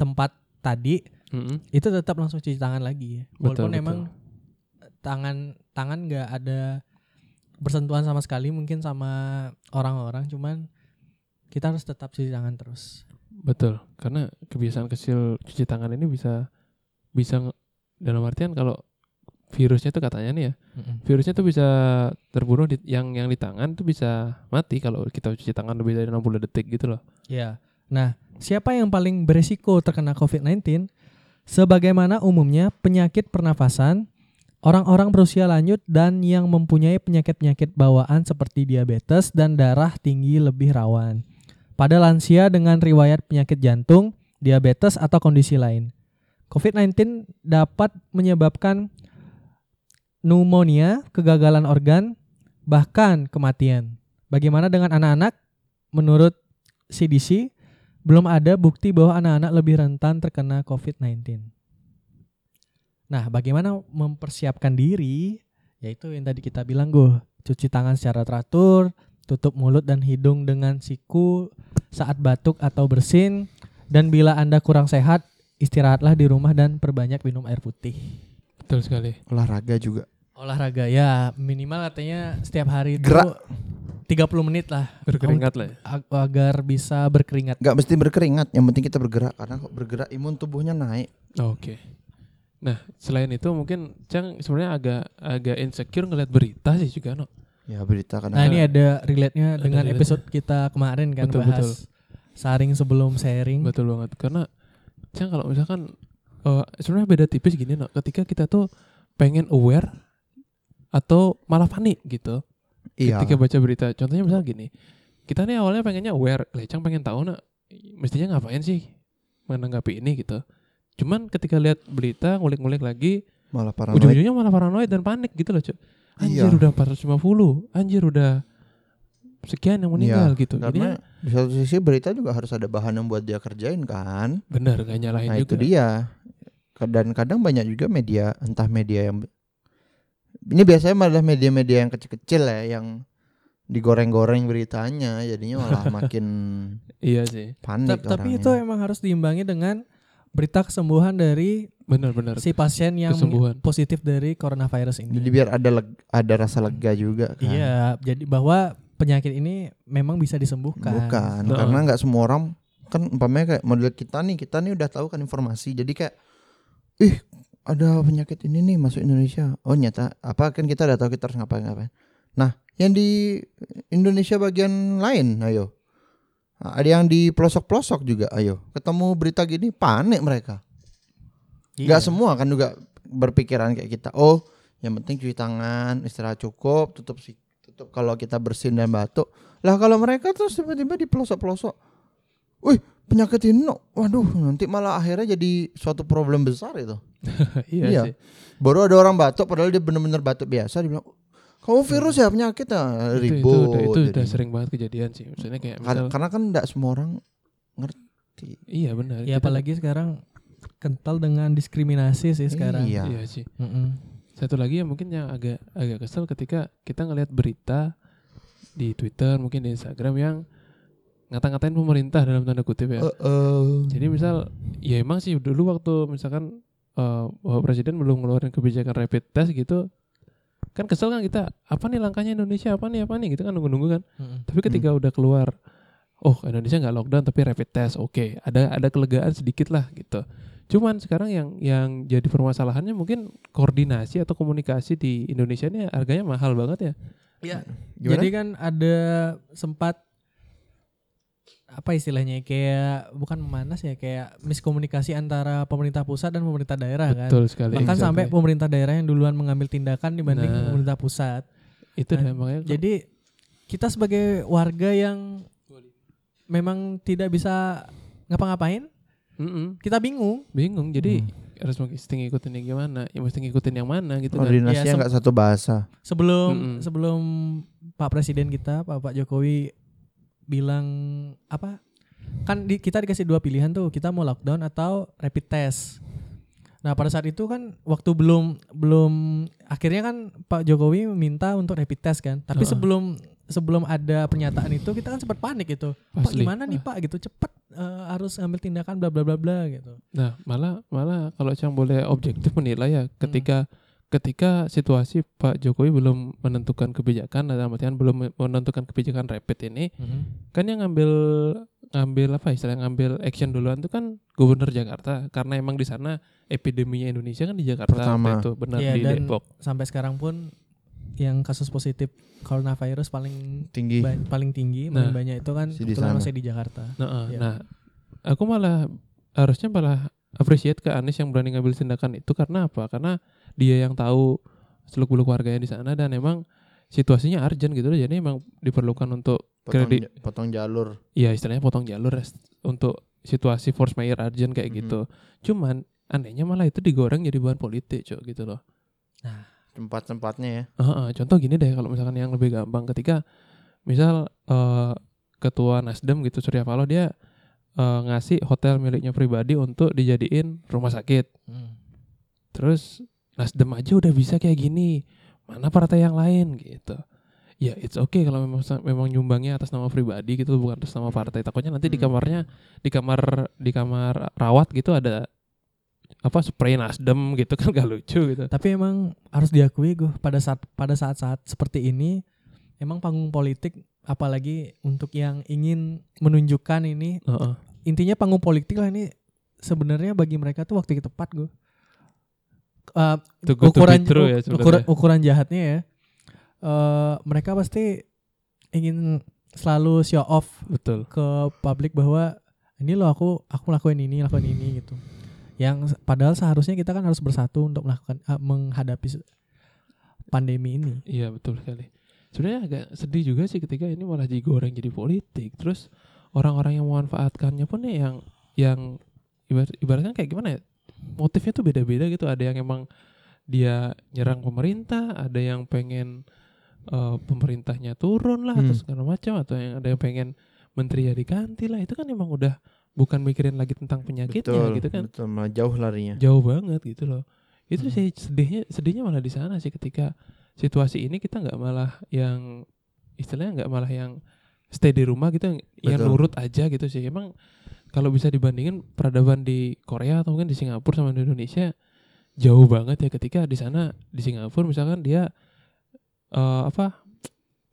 B: tempat tadi
A: Mm-mm.
B: itu tetap langsung cuci tangan lagi. ya.
A: Betul,
B: Walaupun
A: betul.
B: emang tangan tangan nggak ada bersentuhan sama sekali mungkin sama orang-orang cuman kita harus tetap cuci tangan terus.
A: betul karena kebiasaan kecil cuci tangan ini bisa bisa dalam artian kalau virusnya tuh katanya nih ya virusnya tuh bisa terbunuh di, yang yang di tangan tuh bisa mati kalau kita cuci tangan lebih dari 60 detik gitu loh.
B: Ya. Nah, siapa yang paling beresiko terkena COVID-19? Sebagaimana umumnya penyakit pernafasan, orang-orang berusia lanjut dan yang mempunyai penyakit-penyakit bawaan seperti diabetes dan darah tinggi lebih rawan. Pada lansia dengan riwayat penyakit jantung, diabetes atau kondisi lain. COVID-19 dapat menyebabkan pneumonia, kegagalan organ, bahkan kematian. Bagaimana dengan anak-anak? Menurut CDC, belum ada bukti bahwa anak-anak lebih rentan terkena COVID-19. Nah, bagaimana mempersiapkan diri? Yaitu yang tadi kita bilang, gue cuci tangan secara teratur, tutup mulut dan hidung dengan siku saat batuk atau bersin, dan bila Anda kurang sehat, istirahatlah di rumah dan perbanyak minum air putih.
A: Betul sekali.
C: olahraga juga
B: Olahraga ya minimal katanya setiap hari itu
C: Gerak.
B: 30 menit lah
A: Berkeringat lah ya.
B: ag- agar bisa berkeringat.
C: nggak mesti berkeringat yang penting kita bergerak karena kok bergerak imun tubuhnya naik
A: Oke. Nah, selain itu mungkin Cang sebenarnya agak agak insecure ngeliat berita sih juga no.
C: Ya berita karena
B: Nah, ini ada relate-nya dengan
A: relate-nya.
B: episode kita kemarin kan
A: Betul,
B: bahas
A: betul.
B: saring sebelum sharing.
A: Betul banget. Karena Cang kalau misalkan eh, sebenarnya beda tipis gini no. Ketika kita tuh pengen aware atau malah panik gitu.
C: iya
A: ketika baca berita contohnya misal gini kita nih awalnya pengennya aware lecang pengen tahu nak mestinya ngapain sih menanggapi ini gitu cuman ketika lihat berita ngulik-ngulik lagi
C: malah paranoid
A: ujung-ujungnya malah paranoid dan panik gitu loh cuy anjir
C: Iya.
A: udah 450 anjir udah sekian yang meninggal gitu.
C: karena
A: Jadinya
C: di satu sisi berita juga harus ada bahan yang buat dia kerjain kan.
A: Benar gak nyalahin
C: nah itu
A: juga.
C: dia. Dan kadang banyak juga media entah media yang ini biasanya malah media-media yang kecil-kecil ya yang digoreng-goreng beritanya jadinya malah makin
A: iya sih.
C: panik
B: Ta- Tapi
C: orangnya.
B: itu emang harus diimbangi dengan berita kesembuhan dari
A: benar-benar
B: si pasien yang
A: Kesembuhan.
B: positif dari coronavirus ini.
C: jadi biar ada leg- ada rasa lega juga kan.
B: Iya, jadi bahwa penyakit ini memang bisa disembuhkan.
C: bukan karena nggak semua orang kan umpamanya kayak model kita nih kita nih udah tahu kan informasi. Jadi kayak ih ada penyakit ini nih masuk Indonesia. Oh nyata apa kan kita udah tahu kita harus ngapain ngapain. Nah yang di Indonesia bagian lain ayo. Nah, ada yang di pelosok-pelosok juga ayo. Ketemu berita gini panik mereka
B: Iya.
C: nggak semua kan juga berpikiran kayak kita. Oh yang penting cuci tangan istirahat cukup tutup si tutup kalau kita bersin dan batuk. Lah kalau mereka terus tiba-tiba di pelosok-pelosok wih penyakit ini no. waduh nanti malah akhirnya jadi suatu problem besar itu.
A: Iya,
C: Iya.
A: sih.
C: Baru ada orang batuk padahal dia bener-bener batuk biasa dibilang kamu virus ya penyakit ya?
A: Itu, itu,
C: ribut
A: udah, itu udah sering banget kejadian sih. Maksudnya kayak misal
C: karena kan enggak semua orang ngerti.
A: Iya benar.
B: Ya apalagi sekarang kental dengan diskriminasi sih sekarang.
C: Iya.
A: Iya sih.
B: Mm-mm.
A: Satu lagi yang mungkin yang agak agak kesel ketika kita ngelihat berita di Twitter, mungkin di Instagram yang ngata-ngatain pemerintah dalam tanda kutip ya.
C: Heeh.
A: Jadi misal ya emang sih dulu waktu misalkan eh, Bapak Presiden belum ngeluarin kebijakan rapid test gitu kan kesel kan kita apa nih langkahnya Indonesia apa nih apa nih gitu kan nunggu-nunggu kan
B: Mm-mm.
A: tapi ketika udah keluar oh Indonesia nggak lockdown tapi rapid test oke ada ada kelegaan sedikit lah gitu cuman sekarang yang yang jadi permasalahannya mungkin koordinasi atau komunikasi di Indonesia ini harganya mahal banget ya
B: Iya. Jadi kan ada sempat apa istilahnya kayak bukan memanas ya kayak miskomunikasi antara pemerintah pusat dan pemerintah daerah kan.
A: betul sekali
B: Bahkan
A: Exactly.
B: sampai pemerintah daerah yang duluan mengambil tindakan dibanding
A: Nah.
B: pemerintah pusat.
A: itu
B: Nah,
A: makanya
B: Jadi kita sebagai warga yang memang tidak bisa ngapa-ngapain,
A: Mm-mm,
B: kita bingung.
A: bingung jadi
C: Hmm.
A: harus mesti ngikutin yang gimana ya mesti ngikutin yang mana gitu kan
C: Koordinasinya
B: Ya,
C: nggak satu bahasa.
B: Sebelum
A: Mm-mm.
B: sebelum Pak Presiden kita, Pak Pak Jokowi bilang apa? Kan di, kita dikasih dua pilihan tuh, kita mau lockdown atau rapid test. Nah, pada saat itu kan waktu belum belum akhirnya kan Pak Jokowi meminta untuk rapid test kan. Tapi
A: Heeh.
B: sebelum sebelum ada pernyataan itu kita kan sempat panik gitu. Pak gimana nih Pak gitu cepet eh, harus ngambil tindakan bla bla bla bla gitu.
A: Nah, malah malah kalau Cang boleh objektif menilai
B: Hmm.
A: ya ketika ketika situasi Pak Jokowi belum menentukan kebijakan dalam artian belum menentukan kebijakan rapid ini kan yang ngambil ngambil apa istilah ngambil action duluan itu kan gubernur Jakarta karena emang di sana epideminya Indonesia kan di Jakarta
C: Pertama.
A: itu benar
B: Iya,
A: di
B: dan
A: Depok.
B: Sampai sekarang pun yang kasus positif coronavirus paling
C: Tinggi.
B: ba- paling tinggi
A: Nah,
B: paling banyak itu kan
C: si di
B: kebetulan masih di Jakarta.
A: Nah,
B: Iya.
A: nah, aku malah harusnya malah appreciate ke Anies yang berani ngambil tindakan itu karena apa? Karena dia yang tahu seluk beluk warganya di sana dan emang situasinya urgent gitu loh. Jadi emang diperlukan untuk
C: Potong,
A: kredit-
C: potong jalur.
A: ya istilahnya potong jalur ya, untuk situasi force majeure urgent kayak
C: Mhm.
A: gitu. Cuman anehnya malah itu digoreng jadi bahan politik, Cok, gitu loh.
C: Tempat-tempatnya ya.
A: Heeh, contoh gini deh kalau misalkan yang lebih gampang ketika misal eh, ketua Nasdem gitu Surya Paloh dia eh, ngasih hotel miliknya pribadi untuk dijadiin rumah sakit. Terus Nasdem aja udah bisa kayak gini. Mana partai yang lain gitu. Ya it's okay kalau memang memang nyumbangnya atas nama pribadi gitu bukan atas nama partai. Takutnya nanti di
C: Hmm.
A: kamarnya di kamar di kamar rawat gitu ada apa spray Nasdem gitu kan gak lucu gitu.
B: Tapi emang harus diakui gue pada saat pada saat-saat seperti ini emang panggung politik apalagi untuk yang ingin menunjukkan ini
A: Heeh.
B: intinya panggung politik lah ini sebenarnya bagi mereka tuh waktu yang tepat gue. Uh,
A: to be
B: ukuran
A: true ya
B: ukuran, ukuran jahatnya ya. eh mereka pasti ingin selalu show off
A: Betul.
B: ke publik bahwa ini loh aku aku lakuin ini lakuin ini gitu. Yang padahal seharusnya kita kan harus bersatu untuk melakukan eh, menghadapi pandemi ini.
A: Iya betul sekali. Sebenarnya agak sedih juga sih ketika ini malah digoreng jadi politik. Terus orang-orang yang memanfaatkannya pun ya yang yang ibarat, ibaratnya kayak gimana ya? Motifnya tuh beda-beda gitu. Ada yang emang dia nyerang pemerintah, ada yang pengen eh, pemerintahnya turun lah atau
C: Hmm.
A: segala macam, atau yang ada yang pengen menteri ya diganti lah. Itu kan emang udah bukan mikirin lagi tentang penyakitnya
C: Betul,
A: gitu kan
C: betul. Malah jauh larinya.
A: jauh banget gitu loh itu
B: Hmm.
A: sih sedihnya sedihnya malah di sana sih ketika situasi ini kita nggak malah yang istilahnya nggak malah yang stay di rumah gitu yang, yang
C: Betul.
A: nurut aja gitu sih emang kalau bisa dibandingin peradaban di Korea atau mungkin di Singapura sama di Indonesia jauh banget ya ketika di sana di Singapura misalkan dia eh, apa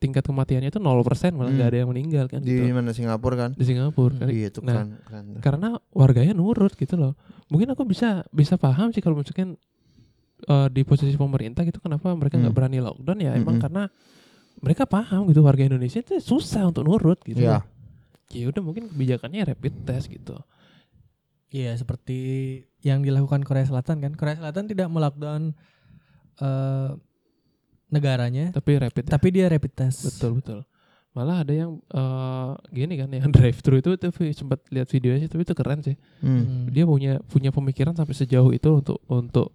A: tingkat kematiannya itu 0% malah nggak
C: Hmm.
A: ada yang meninggal kan
C: Di
A: gitu
C: mana Singapura kan?
A: di Singapura kan
C: Iya itu
A: Nah,
C: keren. tuh.
A: karena warganya nurut gitu loh mungkin aku bisa bisa paham sih kalau misalkan eh, di posisi pemerintah gitu kenapa mereka nggak
C: Hmm.
A: berani lockdown ya emang
C: Mm-mm.
A: karena mereka paham gitu warga Indonesia itu susah untuk nurut gitu
C: Iya.
A: loh. ya udah mungkin kebijakannya rapid test gitu
B: Iya, seperti yang dilakukan Korea Selatan kan. Korea Selatan tidak melockdown eh negaranya,
A: tapi rapid ya.
B: tapi dia rapid test.
A: betul betul malah ada yang eh, gini kan yang drive thru itu tuh sempat lihat videonya sih tapi itu keren sih
C: Hmm.
B: Hmm.
A: dia punya punya pemikiran sampai sejauh itu untuk untuk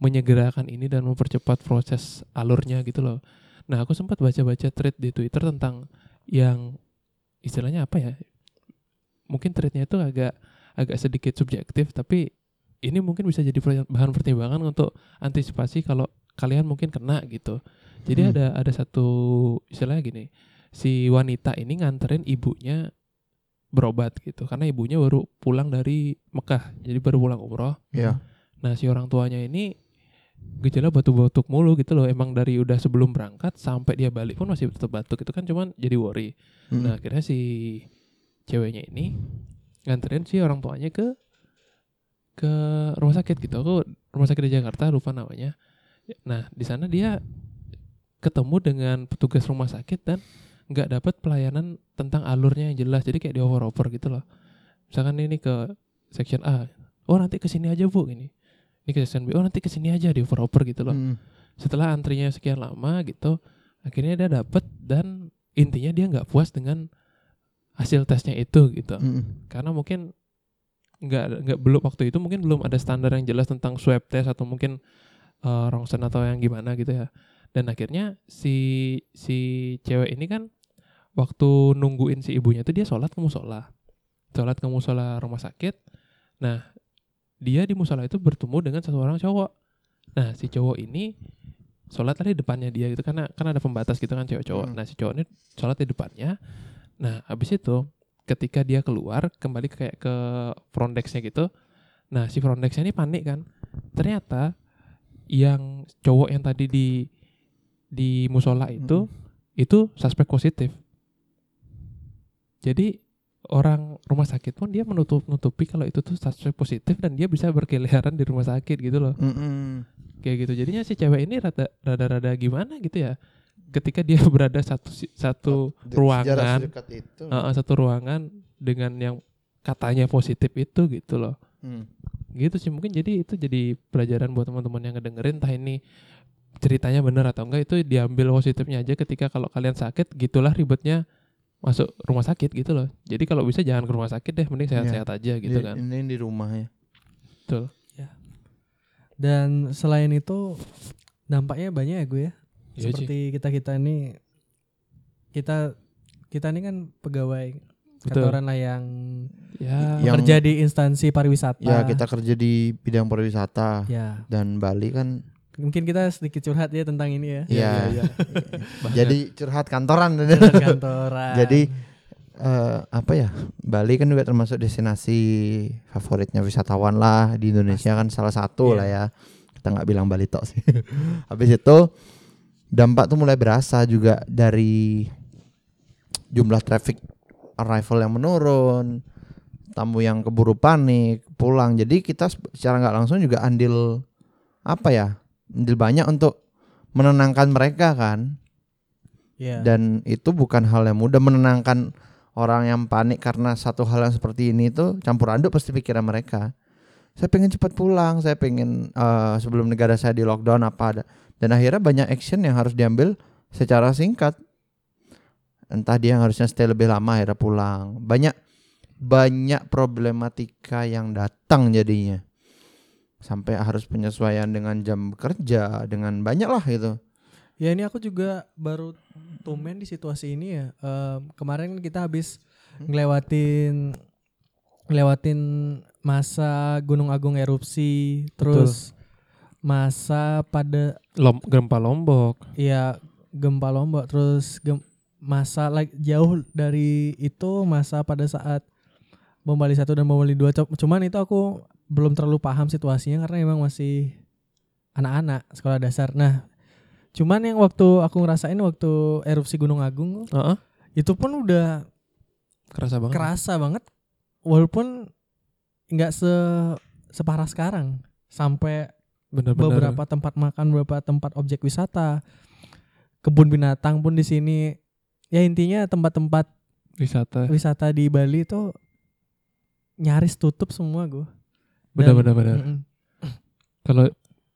A: menyegerakan ini dan mempercepat proses alurnya gitu loh. Nah aku sempat baca-baca thread di Twitter tentang yang istilahnya apa ya? Mungkin threadnya itu agak agak sedikit subjektif tapi ini mungkin bisa jadi bahan pertimbangan untuk antisipasi kalau kalian mungkin kena gitu. Jadi
C: Hmm.
A: ada ada satu istilahnya gini, si wanita ini nganterin ibunya berobat gitu karena ibunya baru pulang dari Mekah, jadi baru pulang umroh.
C: Iya.
A: Nah si orang tuanya ini gejala batuk-batuk mulu gitu loh. Emang dari udah sebelum berangkat sampai dia balik pun masih tetap batuk. Itu kan cuman jadi worry.
C: Mm.
A: Nah akhirnya si ceweknya ini nganterin si orang tuanya ke ke rumah sakit gitu. Aku rumah sakit di Jakarta lupa namanya. Nah di sana dia ketemu dengan petugas rumah sakit dan nggak dapat pelayanan tentang alurnya yang jelas. Jadi kayak di over-over gitu loh. Misalkan ini ke section A, oh nanti ke sini aja bu ini. Ini ke section B, oh nanti ke sini aja di over-over gitu loh
C: Mm.
A: setelah antrinya sekian lama gitu akhirnya dia dapet dan intinya dia nggak puas dengan hasil tesnya itu gitu
C: Mm.
A: karena mungkin nggak nggak belum waktu itu mungkin belum ada standar yang jelas tentang swab test atau mungkin uh, rongsen atau yang gimana gitu ya. Dan akhirnya si si cewek ini kan waktu nungguin si ibunya itu dia sholat ke musola. Sholat ke musola rumah sakit. Nah dia di musola itu bertemu dengan seseorang cowok. Nah si cowok ini sholat tadi depannya dia gitu. Karena kan ada pembatas gitu kan cewek cowok.
C: Hmm.
A: nah si cowok ini sholat di depannya. Nah habis itu ketika dia keluar kembali ke kayak ke front desk-nya gitu. Nah si front desk-nya ini panik kan. Ternyata yang cowok yang tadi di di musola itu itu suspek positif. Jadi orang rumah sakit pun dia menutup nutupi kalau itu tuh suspek positif dan dia bisa berkeliaran di rumah sakit gitu loh.
C: Mm-mm.
A: kayak gitu. Jadinya si cewek ini rada rada rada gimana gitu ya? Ketika dia berada satu satu
C: Di-
A: ruangan
C: itu.
A: uh, satu ruangan dengan yang katanya positif itu gitu loh
C: Mm.
A: gitu sih mungkin jadi itu jadi pelajaran buat teman-teman yang ngedengerin entah ini ceritanya bener atau enggak itu diambil positifnya aja ketika kalau kalian sakit gitulah ribetnya masuk rumah sakit gitu loh jadi kalau bisa jangan ke rumah sakit deh mending sehat-sehat aja gitu
C: Di-
A: kan
C: Ini di rumah ya.
A: betul
B: Dan selain itu dampaknya banyak ya gue ya.
A: Iya.
B: Seperti kita kita ini kita kita ini kan pegawai
A: Betul.
B: kantoran lah yang
A: ya
C: Yang-
B: kerja di instansi pariwisata.
C: Ya kita kerja di bidang pariwisata
B: Ya,
C: dan Bali kan.
B: mungkin kita sedikit curhat ya tentang ini ya.
C: Ya.
A: iya.
C: Jadi curhat kantoran.
B: Curhat kantoran.
C: Jadi eh, apa ya? Bali kan juga termasuk destinasi favoritnya wisatawan lah di Indonesia kan salah satu
B: Iya.
C: lah ya. Kita nggak bilang Bali tok sih. Habis itu dampak tuh mulai berasa juga dari jumlah traffic arrival yang menurun, tamu yang keburu panik pulang. Jadi kita secara nggak langsung juga andil apa ya? Andil banyak untuk menenangkan mereka kan
B: ya.
C: dan itu bukan hal yang mudah menenangkan orang yang panik karena satu hal yang seperti ini itu campur aduk pasti pikiran mereka saya pengen cepat pulang saya pengen eh, sebelum negara saya di lockdown apa ada dan akhirnya banyak action yang harus diambil secara singkat entah dia yang harusnya stay lebih lama akhirnya pulang. Banyak banyak problematika yang datang jadinya. Sampai harus penyesuaian dengan jam kerja dengan banyak lah gitu.
B: Ya ini aku juga baru tumen di situasi ini ya. Em, kemarin kan kita habis ngelewatin ngelewatin masa Gunung Agung erupsi, terus masa pada
A: Lom, gempa lombok.
B: Ya gempa Lombok, terus gem- masa like jauh dari itu masa pada saat bom Bali satu dan bom Bali dua. Cuman itu aku belum terlalu paham situasinya karena emang masih anak-anak sekolah dasar. Nah, cuman yang waktu aku ngerasain waktu erupsi Gunung Agung
A: Heeh,
B: itu pun udah
A: kerasa banget
B: kerasa banget walaupun nggak se separah sekarang sampai
A: bener-bener
B: beberapa tempat makan beberapa tempat objek wisata kebun binatang pun di sini ya intinya tempat-tempat
A: wisata.
B: wisata di Bali itu nyaris tutup semua gue
A: bener-bener bener.
B: Mm-mm.
A: kalau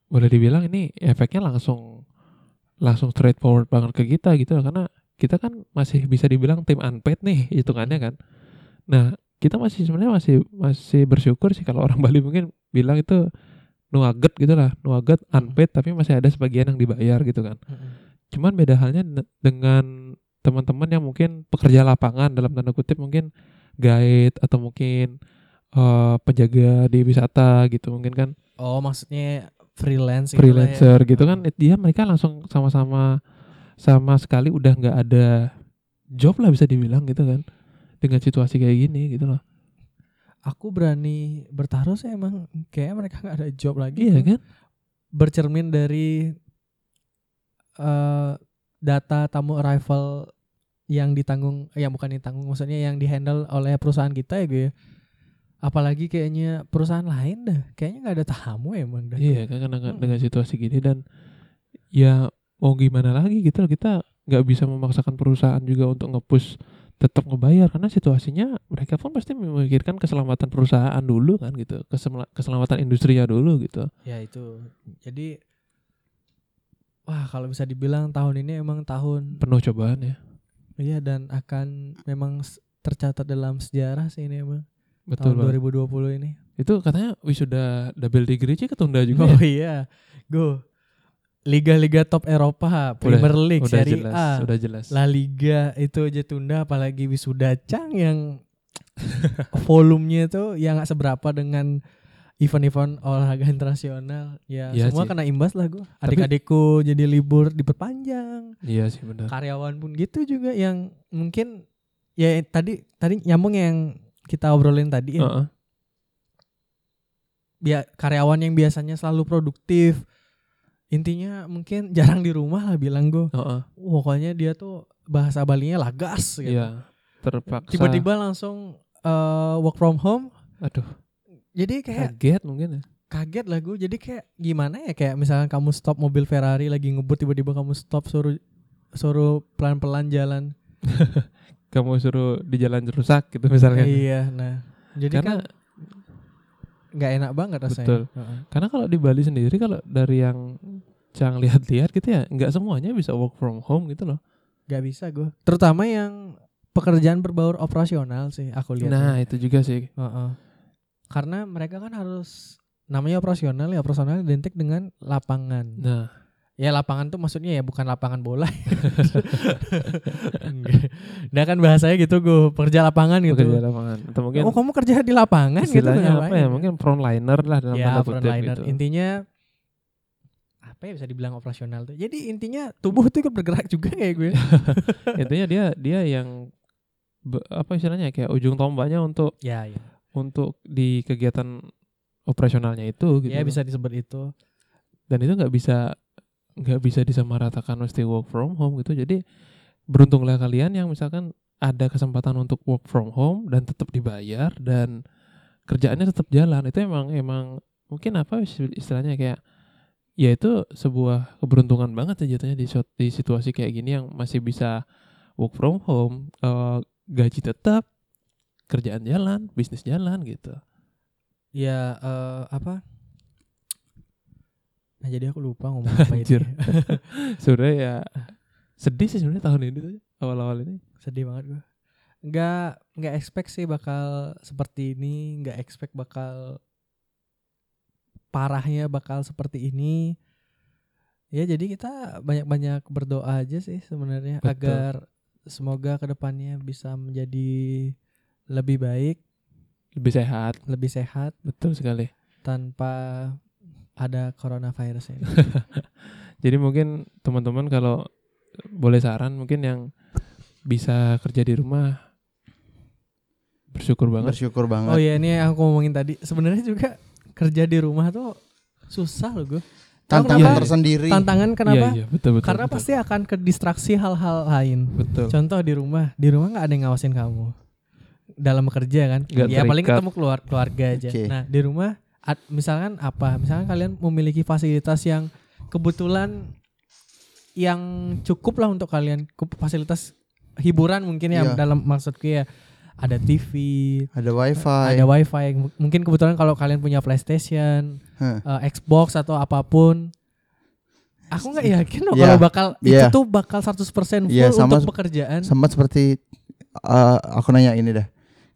A: boleh dibilang ini efeknya langsung langsung straightforward banget ke kita gitu loh. Karena kita kan masih bisa dibilang tim unpaid nih hitungannya kan. Nah kita masih sebenarnya masih masih bersyukur sih kalau orang Bali mungkin bilang itu nuaget gitu lah. Nuaget unpaid tapi masih ada sebagian yang dibayar gitu kan. Cuman beda halnya de- dengan teman-teman yang mungkin pekerja lapangan dalam tanda kutip mungkin guide atau mungkin eh, penjaga di wisata gitu mungkin kan
B: Oh, maksudnya freelance gitu lah ya.
A: freelancer gitu kan dia mereka langsung sama-sama sama sekali udah nggak ada job lah bisa dibilang gitu kan dengan situasi kayak gini gitu loh
B: Aku berani bertaruh sih emang kayak mereka nggak ada job lagi.
A: iya
B: tuh.
A: kan
B: Bercermin dari eh data tamu arrival yang ditanggung, yang bukan ditanggung, maksudnya yang dihandle oleh perusahaan kita ya gue. ya. Apalagi kayaknya perusahaan lain dah, kayaknya nggak ada tamu emang dah.
A: iya kan karena
B: Mm-mm.
A: dengan situasi gini dan ya mau gimana lagi gitu loh kita nggak bisa memaksakan perusahaan juga untuk ngepush tetap ngebayar karena situasinya mereka pun pasti memikirkan keselamatan perusahaan dulu kan gitu Kesela- keselamatan industrinya dulu gitu
B: Ya itu. Jadi wah kalau bisa dibilang tahun ini emang tahun
A: penuh cobaan ya
B: iya dan akan memang tercatat dalam sejarah sih ini emang
A: betul
B: tahun
A: Bang.
B: 2020 ini.
A: itu katanya wisuda double degree sih ketunda juga
B: Oh
A: ya?
B: iya. Go. Liga-liga top Eropa, Premier League,
A: udah
B: Serie
A: jelas
B: A,
A: udah jelas
B: La Liga itu aja tunda apalagi wisuda Cang yang volumenya tuh yang gak seberapa dengan event-event olahraga internasional. Ya,
A: Iya
B: semua
A: sih.
B: kena imbas lah gue. Adik-adikku jadi libur diperpanjang.
A: iya sih benar
B: Karyawan pun gitu juga yang mungkin ya tadi tadi nyambung yang kita obrolin tadi ya.
A: Heeh.
B: Bia- karyawan yang biasanya selalu produktif. Intinya mungkin jarang di rumah lah bilang gue.
A: Heeh.
B: Pokoknya dia tuh bahasa Balinya lagas gitu.
A: Iya, terpaksa.
B: Tiba-tiba langsung eh, work from home.
A: aduh,
B: Jadi kayak
A: kaget mungkin ya.
B: kaget lah gue. Jadi kayak gimana ya kayak misalkan kamu stop mobil Ferrari lagi ngebut tiba-tiba kamu stop suruh suruh pelan-pelan jalan.
A: Kamu suruh di jalan rusak gitu misalnya.
B: iya, nah. Jadi
A: Karena
B: kan nggak enak banget rasanya.
A: Betul.
B: Heeh.
A: karena kalau di Bali sendiri kalau dari yang Cang lihat-lihat gitu ya, nggak semuanya bisa work from home gitu loh.
B: Gak bisa gue. Terutama yang pekerjaan berbaur operasional sih aku lihat.
A: Nah, itu juga sih.
B: Heeh. Karena mereka kan harus namanya operasional ya operasional identik dengan lapangan.
A: Nah,
B: Ya lapangan tuh maksudnya ya bukan lapangan bola. Nah kan bahasanya gitu gue pekerja lapangan gitu.
A: pekerja lapangan atau mungkin
B: oh kamu kerja di lapangan gitu
A: apa
B: ngapain?
A: ya? Mungkin frontliner lah dalam
B: ya
A: tanda kutip
B: frontliner.
A: gitu.
B: Intinya apa ya bisa dibilang operasional tuh. Jadi intinya tubuh tuh ikut bergerak juga kayak gue.
A: Intinya dia dia yang be- apa istilahnya kayak ujung tombaknya untuk
B: ya ya.
A: Untuk di kegiatan operasionalnya itu gitu.
B: Ya bisa disebut itu.
A: dan itu nggak bisa nggak bisa disamaratakan mesti work from home gitu jadi beruntunglah kalian yang misalkan ada kesempatan untuk work from home dan tetap dibayar dan kerjaannya tetap jalan itu emang emang mungkin apa istilahnya kayak ya itu sebuah keberuntungan banget ya jatuhnya di, di situasi kayak gini yang masih bisa work from home eh, gaji tetap kerjaan jalan bisnis jalan gitu
B: Ya eh, apa? Nah jadi aku lupa ngomong apa itu.
A: Sebenarnya ya sedih sih sebenarnya tahun ini tuh awal-awal ini
B: Sedih banget gue. Nggak nggak expect sih bakal seperti ini, nggak expect bakal parahnya bakal seperti ini. Ya jadi kita banyak-banyak berdoa aja sih sebenarnya agar semoga ke depannya bisa menjadi lebih baik,
A: lebih sehat
B: lebih sehat
A: betul sekali
B: tanpa ada coronavirus ini.
A: jadi mungkin teman-teman kalau boleh saran mungkin yang bisa kerja di rumah bersyukur banget
C: Bersyukur banget.
B: Oh iya ini yang aku ngomongin tadi. Sebenarnya juga kerja di rumah tuh susah loh gue.
C: Tantangan
B: kenapa?
C: tersendiri.
B: Tantangan kenapa?
A: iya, iya, betul betul
B: Karena
A: betul.
B: pasti akan ke distraksi hal-hal lain.
A: betul
B: Contoh di rumah, di rumah nggak ada yang ngawasin kamu dalam bekerja kan?
A: Nggak
B: ya paling ketemu keluar keluarga aja.
C: Oke.
B: Nah di rumah, ad- misalkan apa? Misalkan kalian memiliki fasilitas yang kebetulan yang cukup lah untuk kalian, fasilitas hiburan mungkin ya
C: Iya.
B: dalam maksudku ya ada TV,
C: Ada wifi.
B: ada wifi mungkin kebetulan kalau kalian punya PlayStation
C: Hah.
B: eh, Xbox atau apa pun aku nggak yakin loh
C: Iya,
B: kalau bakal itu
C: iya.
B: tuh bakal 100% full
C: Iya, sama-
B: untuk pekerjaan
C: Sama seperti eh, aku nanya ini dah.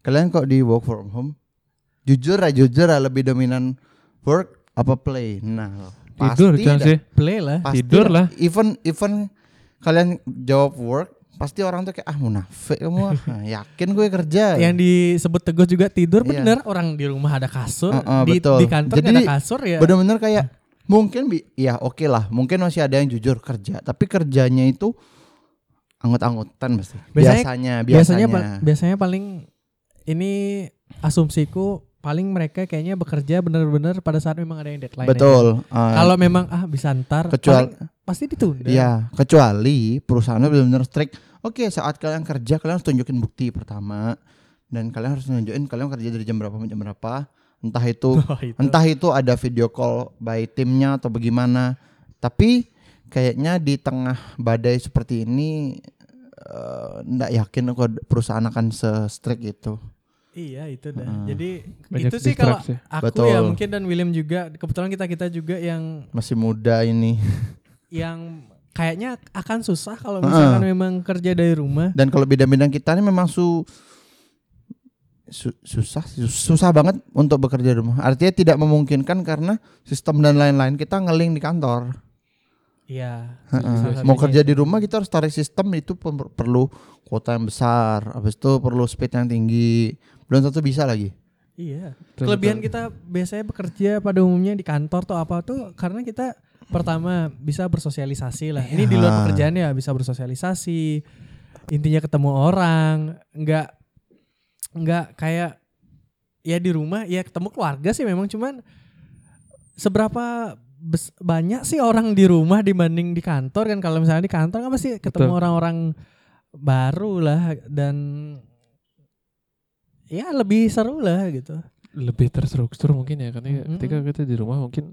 C: Kalian kok di work from home? Jujur ya, jujur ya lebih dominan work apa play? Nah,
A: tidur
C: pasti
A: sih
B: play lah
C: Pasti
A: Tidur lah.
C: Even even kalian jawab work, pasti orang tuh kayak ah munafik kamu ah. Nah, yakin gue kerja
B: Yang disebut teguh juga tidur
C: Iya.
B: bener orang di rumah ada kasur,
C: Heeh,
B: di,
C: betul.
B: di kantor
C: Jadi,
B: ada kasur ya.
C: bener-bener kayak mungkin bi ya oke lah mungkin masih ada yang jujur kerja tapi kerjanya itu anggut-anggutan pasti
B: Biasanya-
C: biasanya
B: biasanya
C: biasanya,
B: pa- biasanya paling ini asumsiku paling mereka kayaknya bekerja bener-bener pada saat memang ada yang deadline.
C: betul uh,
B: Kalau memang ah bisa ntar
C: kecuali
B: pasti ditunda.
C: ya kecuali perusahaannya benar-benar strict oke saat kalian kerja kalian harus tunjukin bukti pertama dan kalian harus nunjukin kalian kerja dari jam berapa sampai jam berapa entah itu
B: Wah, itu.
C: entah itu ada video call by timnya atau bagaimana tapi kayaknya di tengah badai seperti ini eh, ndak yakin kok perusahaan akan se-strict itu
B: Iya itu dah.
C: Heeh.
B: Jadi
A: Banyak
B: itu sih kalau aku
C: Betul.
B: ya mungkin dan William juga. Kebetulan kita kita juga yang
C: masih muda ini.
B: Yang kayaknya akan susah kalau misalkan memang kerja dari rumah.
C: dan kalau bidang-bidang kita ini memang su, su- susah su- susah banget untuk bekerja di rumah. Artinya tidak memungkinkan karena sistem dan lain-lain. Kita ngeling di kantor.
B: Iya.
C: Mau kerja di rumah kita harus tarik sistem. Itu per- perlu kuota yang besar. Habis itu perlu speed yang tinggi belum tentu bisa lagi
B: Iya.
A: Betul,
B: Kelebihan
A: betul.
B: kita biasanya bekerja pada umumnya di kantor tuh apa tuh karena kita pertama bisa bersosialisasi lah. Ini di luar
C: Iya.
B: pekerjaan ya bisa bersosialisasi. Intinya ketemu orang, nggak nggak kayak ya di rumah ya ketemu keluarga sih memang cuman seberapa bes- banyak sih orang di rumah dibanding di kantor kan kalau misalnya di kantor kan pasti ketemu orang-orang baru lah dan ya lebih seru lah gitu.
A: lebih terstruktur mungkin ya karena
B: Mm-mm.
A: ketika kita di rumah mungkin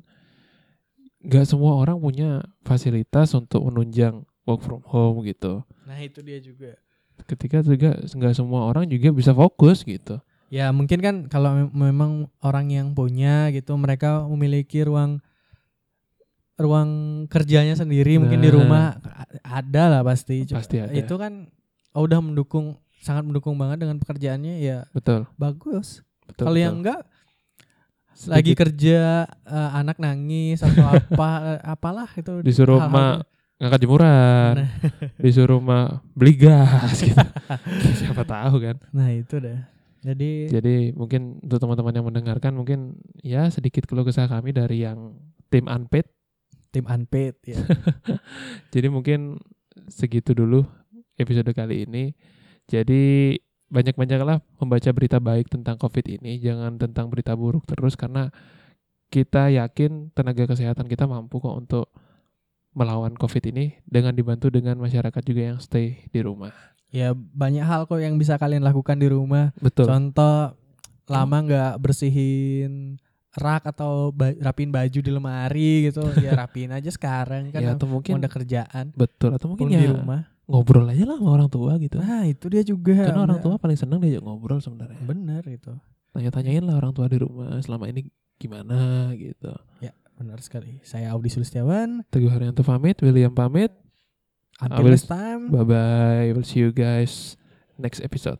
A: nggak semua orang punya fasilitas untuk menunjang work from home gitu
B: Nah itu dia juga.
A: ketika juga nggak semua orang juga bisa fokus gitu
B: Ya mungkin kan kalau mem- memang orang yang punya gitu mereka memiliki ruang ruang kerjanya sendiri mungkin di
A: Nah.
B: rumah ada lah pasti.
A: Pasti ada.
B: Itu kan oh, udah mendukung sangat mendukung banget dengan pekerjaannya ya
A: betul
B: bagus.
A: betul
B: Kalau yang enggak lagi kerja eh, anak nangis atau apa eh, apalah itu
A: disuruh mak ngangkat jemuran
B: Nah.
A: disuruh mak beli gas gitu siapa tahu kan
B: Nah itu dah. Jadi
A: jadi mungkin untuk teman-teman yang mendengarkan mungkin ya sedikit keluh kesah kami dari yang tim unpaid
B: tim unpaid ya.
A: Jadi mungkin segitu dulu episode kali ini. Jadi banyak-banyaklah membaca berita baik tentang COVID ini, jangan tentang berita buruk terus karena kita yakin tenaga kesehatan kita mampu kok untuk melawan COVID ini dengan dibantu dengan masyarakat juga yang stay di rumah.
B: ya banyak hal kok yang bisa kalian lakukan di rumah.
A: Betul.
B: Contoh lama nggak bersihin rak atau ba- rapiin baju di lemari gitu ya rapiin aja sekarang kan
A: ya atau mungkin
B: ada kerjaan
A: betul atau mungkin
B: di
A: ya
B: rumah
A: ngobrol aja lah sama orang tua gitu.
B: nah itu dia juga
A: Karena orang tua paling senang diajak ngobrol sebenarnya.
B: bener itu
A: Tanya-tanyain lah orang tua di rumah selama ini gimana gitu.
B: benar sekali saya Audi Sulistiawan
A: Teguh Haryanto pamit, William pamit.
B: until next time
A: Bye bye. We'll see you guys next episode.